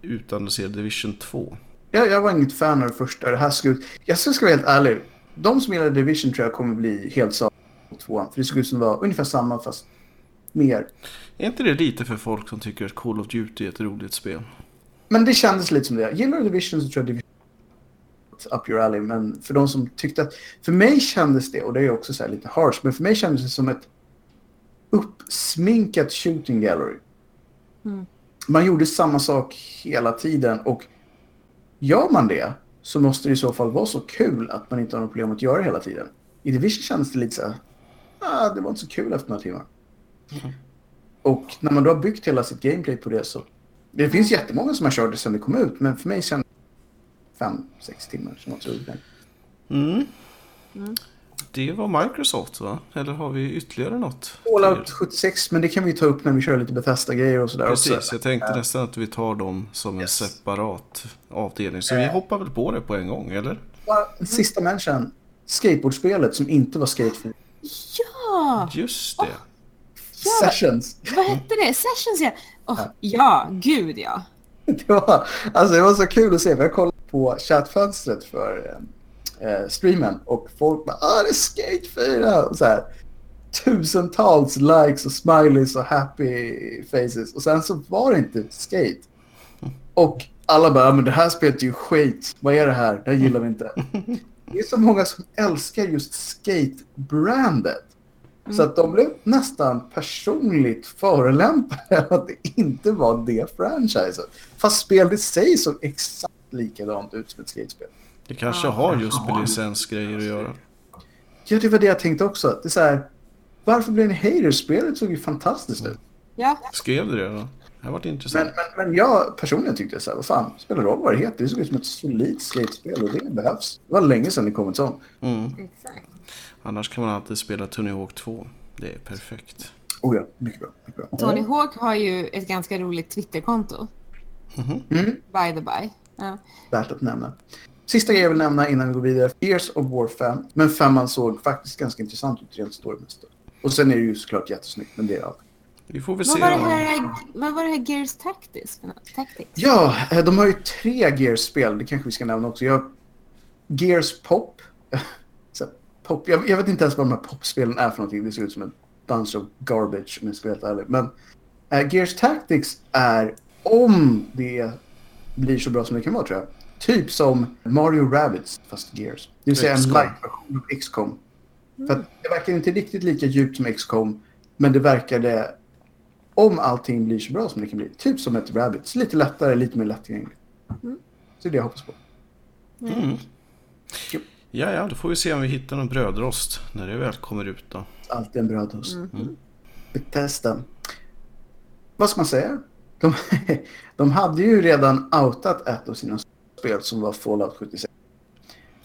S1: utannonserade Division 2.
S3: Jag, jag var inget fan av det första. Det här skulle, jag ska vara helt ärlig. De som gillar Division tror jag kommer bli helt sakliga på tvåan. För det ut som det var ungefär samma fast mer.
S1: Är inte det lite för folk som tycker att Call of Duty är ett roligt spel?
S3: Men det kändes lite som det. Gillar du Division så tror jag Division är up your alley. Men för de som tyckte att... För mig kändes det, och det är också så här lite harsh, men för mig kändes det som ett uppsminkat shooting gallery.
S2: Mm.
S3: Man gjorde samma sak hela tiden och gör man det så måste det i så fall vara så kul att man inte har något problem att göra det hela tiden. I Division kändes det lite så här, ah, det var inte så kul efter några timmar. Och när man då har byggt hela sitt gameplay på det så det finns jättemånga som har kört det sedan det kom ut, men för mig kändes det fem, sex timmar som något roligt.
S1: Mm.
S2: Mm.
S1: Det var Microsoft va? Eller har vi ytterligare något?
S3: Fallout 76, men det kan vi ta upp när vi kör lite Bethesda-grejer och sådär
S1: Precis,
S3: också.
S1: jag tänkte nästan att vi tar dem som en
S3: Yes.
S1: separat avdelning. Så vi
S3: Eh.
S1: hoppar väl på det på en gång, eller?
S3: En sista mention. Skateboardspelet som inte var skatefri.
S2: Ja!
S1: Just det.
S2: Ja.
S3: Sessions.
S2: Vad hette det? Sessions ja. Oh, ja, gud ja.
S3: Det var, alltså det var så kul att se, jag kollade på chattfönstret för eh, streamen och folk bara ah det är Skate 4! Och så här, tusentals likes och smileys och happy faces och sen så var det inte Skate. Och alla bara, ah, men det här spelet är ju skit, vad är det här? Det här gillar vi inte. Det är så många som älskar just Skate-brandet. Så att de blev nästan personligt förolämpade att det inte var det franchiset. Fast spelet i sig såg exakt likadant ut som ett skatespel.
S1: Det kanske har just med licensgrejer att göra.
S3: Ja, det var det jag tänkte också. Det är så här, varför blev ni haters? Spelet såg ju fantastiskt ut.
S2: Ja,
S1: Skrev du det då? Det har varit
S3: Men,
S1: intressant.
S3: men, men jag personligen tyckte så här, vad fan, spelar roll vad det heter. Det såg ut som ett solidt skatespel och det behövs. Det var länge sedan det kom ett sånt.
S1: Mm.
S2: Exakt.
S1: Annars kan man alltid spela Tony Hawk 2. Det är perfekt.
S3: Oh ja, mycket bra. Mycket bra.
S2: Tony Hawk har ju ett ganska roligt Twitterkonto.
S3: Mm,
S2: By the by. Ja.
S3: värt att nämna. Sista grejen jag vill nämna innan vi går vidare. Gears of War 5. Men 5 såg faktiskt ganska intressant ut rent storymässigt. Och sen är det ju såklart jättesnyggt, men det är allt.
S1: Vi får väl
S2: Vad,
S1: se.
S2: var här, vad var det här Gears Tactics?
S3: Ja, eh, de har ju tre Gears-spel. Det kanske vi ska nämna också. Jag Gears Pop. Pop. Jag, jag vet inte ens vad de här popspelen är för någonting. Det ser ut som en bunch of garbage om jag ska vara helt ärlig. Men eh, Gears Tactics är, om det blir så bra som det kan vara tror jag, typ som Mario Rabbids fast Gears. Det vill säga en light-version av XCOM. För att det verkar inte riktigt lika djupt som XCOM, men det verkade, om allting blir så bra som det kan bli, typ som ett Rabbids. Lite lättare, lite mer lättillgängligt.
S2: Mm.
S3: Så det är det jag hoppas på.
S1: Mm. Ja, ja, då får vi se om vi hittar någon brödrost när det väl kommer ut då.
S3: Alltid en brödrost.
S2: Mm.
S3: Bethesda. Vad ska man säga? De, de hade ju redan outat ett av sina spel som var Fallout 76.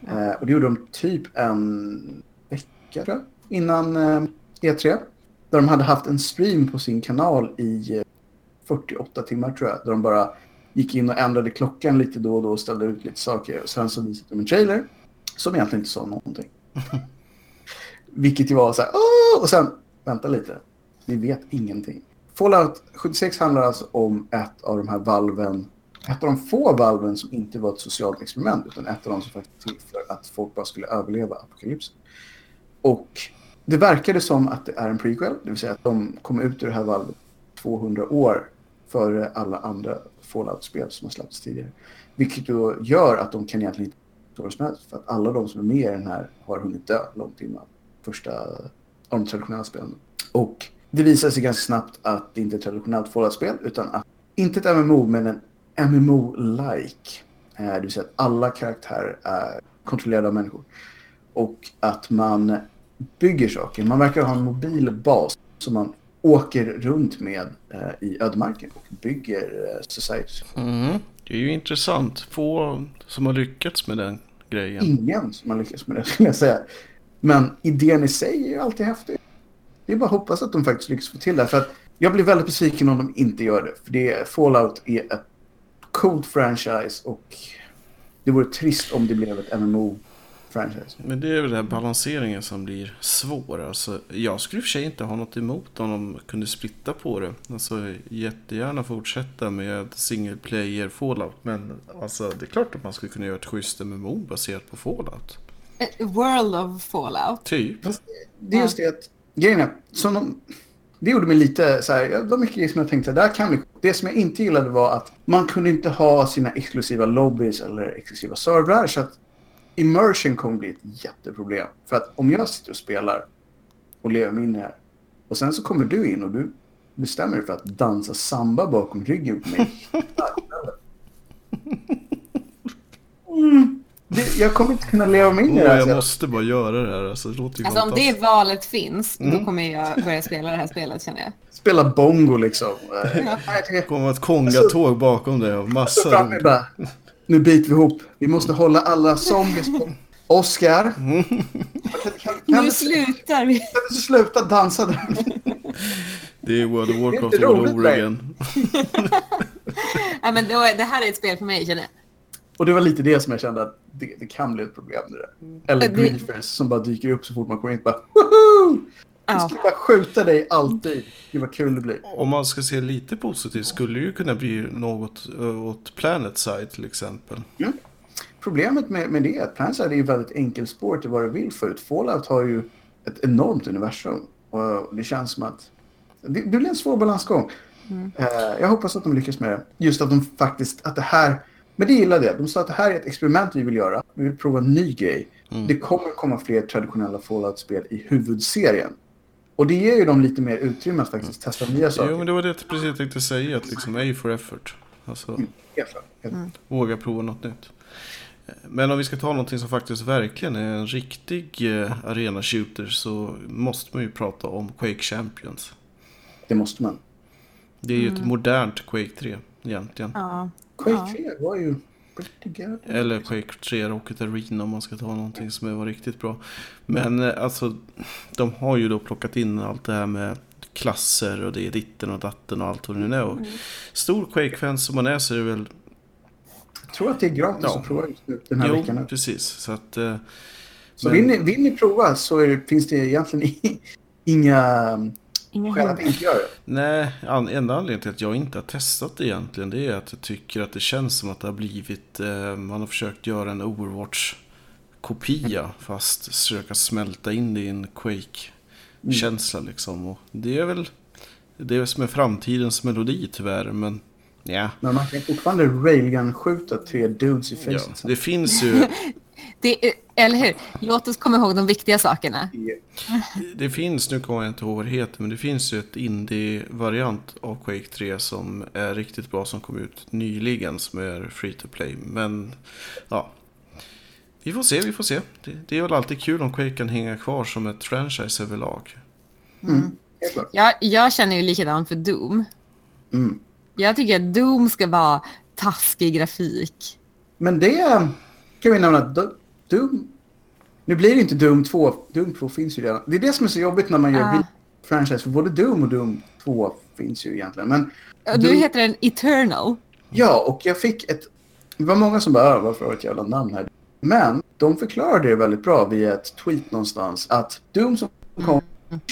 S3: Eh, och det gjorde de typ en vecka tror jag, innan eh, E3. Där de hade haft en stream på sin kanal i eh, 48 timmar tror jag. Där de bara gick in och ändrade klockan lite då och då och ställde ut lite saker. Och sen så visade de en trailer som egentligen inte sa någonting. Vilket ju var så här, Åh! och sen, vänta lite, vi vet ingenting. Fallout 76 handlar alltså om ett av de här valven, ett av de få valven som inte var ett socialt experiment, utan ett av de som faktiskt till för att folk bara skulle överleva apokalypsen. Och det verkade som att det är en prequel, det vill säga att de kom ut ur det här valvet 200 år före alla andra Fallout-spel som har släppts tidigare. Vilket då gör att de kan egentligen inte vad som helst. För att alla de som är med i den här har hunnit dö långt innan första av de traditionella spelen. Och det visar sig ganska snabbt att det inte är ett traditionellt Fallout-spel utan att, inte ett MMO men en MMO-like. Eh, Det vill säga att alla karaktärer är kontrollerade av människor. Och att man bygger saker. Man verkar ha en mobil bas som man åker runt med eh, i ödemarken och bygger eh, society.
S1: Mm. Det är ju intressant. Få som har lyckats med den grejen.
S3: ingen som har lyckats med det, skulle jag säga. Men idén i sig är ju alltid häftig. Det är bara att hoppas att de faktiskt lyckas få till det. För att jag blir väldigt besviken om de inte gör det. För det, Fallout är ett coolt franchise och det vore trist om det blev ett MMO-franchise.
S1: Men det är väl den här balanseringen som blir svår. Alltså, jag skulle i och för sig inte ha något emot om de kunde splitta på det. Alltså jättegärna fortsätta med single player Fallout. Men alltså, det är klart att man skulle kunna göra ett schysst MMO baserat på Fallout.
S2: World of Fallout.
S1: Typ.
S3: Det är just det att grejen är, som de, det gjorde mig lite så här, det var mycket grejer som jag tänkte, där kan vi. Det som jag inte gillade var att man kunde inte ha sina exklusiva lobbys eller exklusiva servrar så att immersion kommer bli ett jätteproblem. För att om jag sitter och spelar och lever mig in här och sen så kommer du in och du bestämmer dig för att dansa samba bakom ryggen på mig. Mm. Det, jag kommer inte kunna leva mig in i det här.
S1: jag måste bara göra det här. Alltså, det låter ju
S2: Alltså om det valet finns,
S1: Mm.
S2: då kommer jag börja spela det här spelet känner jag.
S3: Spela bongo liksom.
S2: Ja.
S3: nej,
S1: kommer ett kongatåg bakom dig och massa
S3: med bara, nu biter vi ihop. Vi måste hålla alla zombies på. Oscar, kan, kan, kan,
S2: Nu slutar vi.
S3: kan du sluta dansa där?
S1: Det är World of
S3: Det är
S1: Warcraft all over again.
S2: ja, men då, det här är ett spel för mig känner jag.
S3: Och det var lite det som jag kände att det, det kan bli ett problem. Det där. Eller
S2: Det-
S3: griefers som bara dyker upp så fort man kommer in. Bara! Jag
S2: Ja.
S3: ska bara skjuta dig alltid. Gud vad kul det blir.
S1: Om man ska se lite positivt skulle det ju kunna bli något eh, åt Planet Side till exempel.
S3: Problemet med, med det är att Planside är ju väldigt enkelspårigt i vad du vill få ut. Fallout har ju ett enormt universum. Och det känns som att det, det blir en svår balansgång. Eh, jag hoppas att de lyckas med det. Just att de faktiskt, att det här, men det gillade jag. De sa att det här är ett experiment vi vill göra. Vi vill prova en ny grej.
S1: Mm.
S3: Det kommer komma fler traditionella Fallout-spel i huvudserien. Och det ger ju dem lite mer utrymme att faktiskt testa nya saker.
S1: Jo, men det var det jag precis tänkte säga. Att liksom A for effort. Alltså.
S3: Helt klart.
S1: våga prova något nytt. Men om vi ska ta någonting som faktiskt verkligen är en riktig eh, arena shooter så måste man ju prata om Quake Champions.
S3: Det måste man.
S1: Det är ju ett modernt Quake 3 egentligen.
S2: Ja.
S3: Quake 3 var ju pretty good.
S1: Eller Quake 3 Rocket Arena om man ska ta någonting som var riktigt bra. Men eh, alltså, de har ju då plockat in allt det här med klasser och det är ditten och datten och allt vad det nu är. Och stor Quake-fan som man är så är det väl...
S3: Jag tror att det är gratis
S1: Ja.
S3: att prova just nu den här
S1: Jo,
S3: veckan. nu.
S1: precis. Så att... eh,
S3: Så
S1: men-
S3: vill ni, vill ni prova så är, det- finns det egentligen inga Skäl att inte göra det.
S1: Nej, an- enda anledningen till att jag inte har testat det egentligen det är att jag tycker att det känns som att det har blivit, eh, man har försökt göra en Overwatch-kopia fast försöka smälta in det i en Quake-känsla liksom. Och det är väl det som är framtidens melodi tyvärr, men ja.
S3: Men man kan fortfarande railgun-skjuta tre dudes i
S1: ja.
S3: facet.
S1: Det finns ju,
S2: Det är, eller hur? Låt oss komma ihåg de viktiga sakerna.
S1: det finns, nu kommer jag inte ihåg vad det heter, men det finns ju ett indie-variant av Quake 3 som är riktigt bra som kom ut nyligen som är free to play. Men ja, vi får se, vi får se. Det, det är väl alltid kul om Quake kan hänga kvar som ett franchise överlag.
S3: Klart.
S2: Jag, jag känner ju likadant för Doom.
S3: Mm.
S2: Jag tycker att Doom ska vara taskig grafik.
S3: Men det kan vi nämna Doom... Nu blir det inte Doom 2. Doom 2 finns ju redan. Det är det som är så jobbigt när man gör
S2: Ja.
S3: re- franchise. För både Doom och Doom 2 finns ju egentligen. Men
S2: Nu
S3: Doom-
S2: heter den Eternal.
S3: Ja, och jag fick ett... Det var många som bara, "Ah, varför har ett jävla namn här? Men de förklarade det väldigt bra via ett tweet någonstans att Doom som kom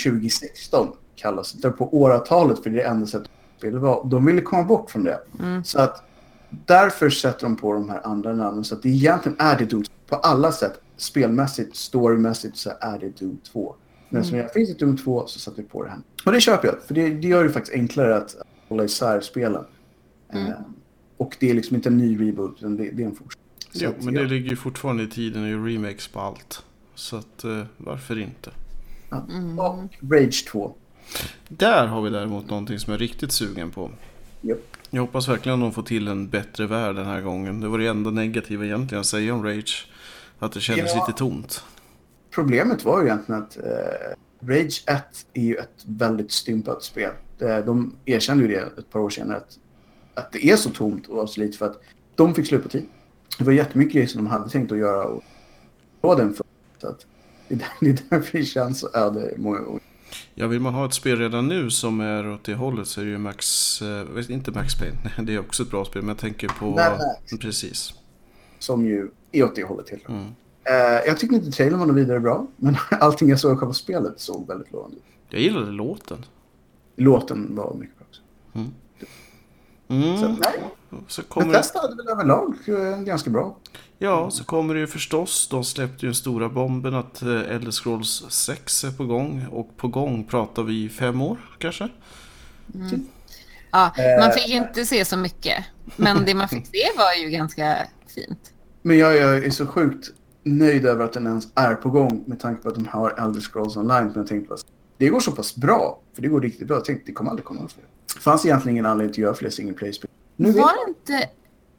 S3: 2016 kallas det på åratalet för det är det enda sättet att spela var. De ville komma bort från det. Så att därför sätter de på de här andra namnen. Så att det egentligen är det Doom på alla sätt. Spelmässigt, storymässigt så är det Doom 2. Men som det finns ett Doom 2 så sätter vi på det här. Och det köper jag. För det, det gör det faktiskt enklare att hålla isär spelen. Eh, och det är liksom inte en ny reboot, utan det, det är en fortsättning.
S1: Jo, men det
S3: jag-
S1: ligger ju fortfarande i tiden och gör remakes på allt. Så att eh, varför inte?
S3: ja. Och Rage 2.
S1: Där har vi däremot någonting som jag är riktigt sugen på.
S3: Japp.
S1: Jag hoppas verkligen att de får till en bättre värld den här gången. Det var det enda negativa egentligen att säga om Rage. Att det kändes
S3: Ja.
S1: lite tomt.
S3: Problemet var ju egentligen att eh, Rage 1 är ju ett väldigt stympat spel. Det, de erkände ju det ett par år senare att, att det är så tomt och så lite för att de fick slut på tid. Det var jättemycket grejer som de hade tänkt att göra och få den för. Så att det, är där- det är därför det känns så öde många gånger.
S1: Ja, vill man ha ett spel redan nu som är åt det hållet så är det ju Max... Eh, inte Max Payne, Nej, det är också ett bra spel. Men jag tänker på...
S3: Mad Max.
S1: Precis.
S3: Som ju är åt det hållet helt.
S1: Mm.
S3: Eh, jag tyckte inte trailern var något vidare bra. Men allting jag såg i själva spelet såg väldigt lovande ut.
S1: Jag gillade låten.
S3: Låten var mycket bra också.
S1: Mm.
S3: Så att, nej,
S1: Så kommer,
S3: flesta hade väl överlag eh, ganska bra.
S1: ja, så kommer det ju förstås. De släppte ju den stora bomben att eh, Elder Scrolls 6 är på gång. Och på gång pratar vi fem år kanske.
S2: Ja, man fick inte se så mycket. Men det man fick se var ju ganska fint.
S3: Men jag, jag är så sjukt nöjd över att den ens är på gång med tanke på att de har Elder Scrolls Online. Men jag tänkte bara, det går så pass bra, för det går riktigt bra. Jag tänkte det kommer aldrig komma fler. Det fanns egentligen ingen anledning att göra fler single play-spel. Nu vet
S2: Var det inte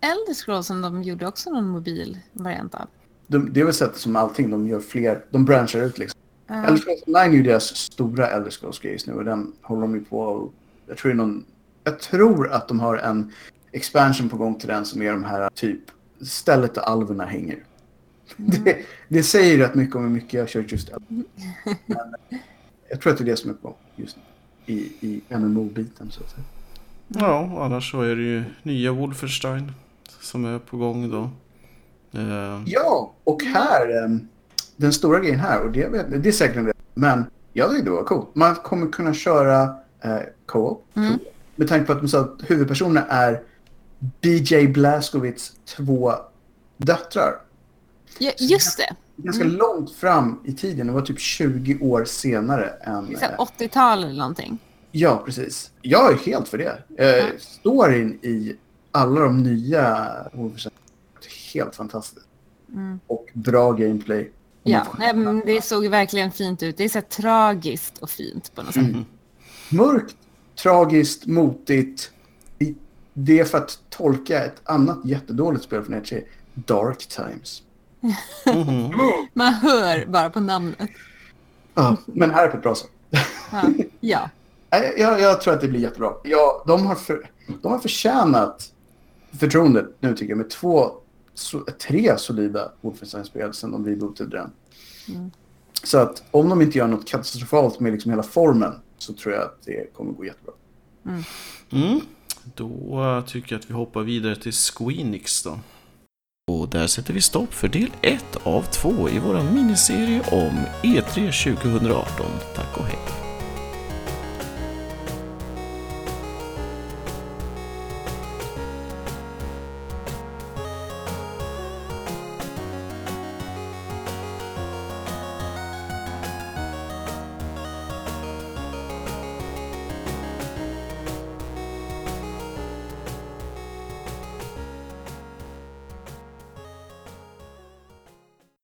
S2: Elder Scrolls som de gjorde också någon mobil variant av?
S3: De, det är väl sättet som allting, de gör fler, de branchar ut liksom.
S2: Ja.
S3: Elder Scrolls Online är ju deras stora Elder Scrolls-grej just nu och den håller de ju på och, jag tror någon, jag tror att de har en expansion på gång till den som är de här typ stället där alverna hänger. Det, det säger rätt mycket om hur mycket jag kört just. Men eh, jag tror att det är det som är på just nu. I, i MMO-biten så att säga.
S1: Ja, annars så är det ju nya Wolfenstein som är på gång då. Eh,
S3: Ja, och här, em, den stora grejen här, och det, vet- det är säkert en del, men jag tyckte det var coolt. Man kommer kunna köra eh, co-op,
S2: Mm.
S3: med tanke på att de sa att huvudpersonerna är BJ Blazkowicz två döttrar.
S2: Ja, just det.
S3: Ganska
S2: Mm.
S3: långt fram i tiden, det var typ 20 år senare än...
S2: det är så här
S3: eh,
S2: 80-tal eller någonting.
S3: Ja, precis. Jag är helt för det. Eh,
S2: Ja.
S3: storyn i alla de nya helt fantastisk.
S2: Mm.
S3: Och bra gameplay.
S2: Ja, nej, men det såg verkligen fint ut. Det är så tragiskt och fint på något sätt.
S3: Mm. Mörkt, tragiskt, motigt. Det är för att tolka ett annat jättedåligt spel från ETC. Dark Times.
S1: mhm.
S2: Man hör bara på namnet.
S3: Ja, men här är på ett bra sätt.
S2: Ja. ja.
S3: Jag, jag tror att det blir jättebra. Ja, de, har för, de har förtjänat förtroendet nu tycker jag med två, so, tre solida Wolfenstein-spel sedan de rebootade den.
S2: Mm.
S3: Så att om de inte gör något katastrofalt med liksom hela formen så tror jag att det kommer gå jättebra.
S1: Mm. Då tycker jag att vi hoppar vidare till Squeenix då. Och där sätter vi stopp för del 1 av 2 i vår miniserie om E3 2018. Tack och hej.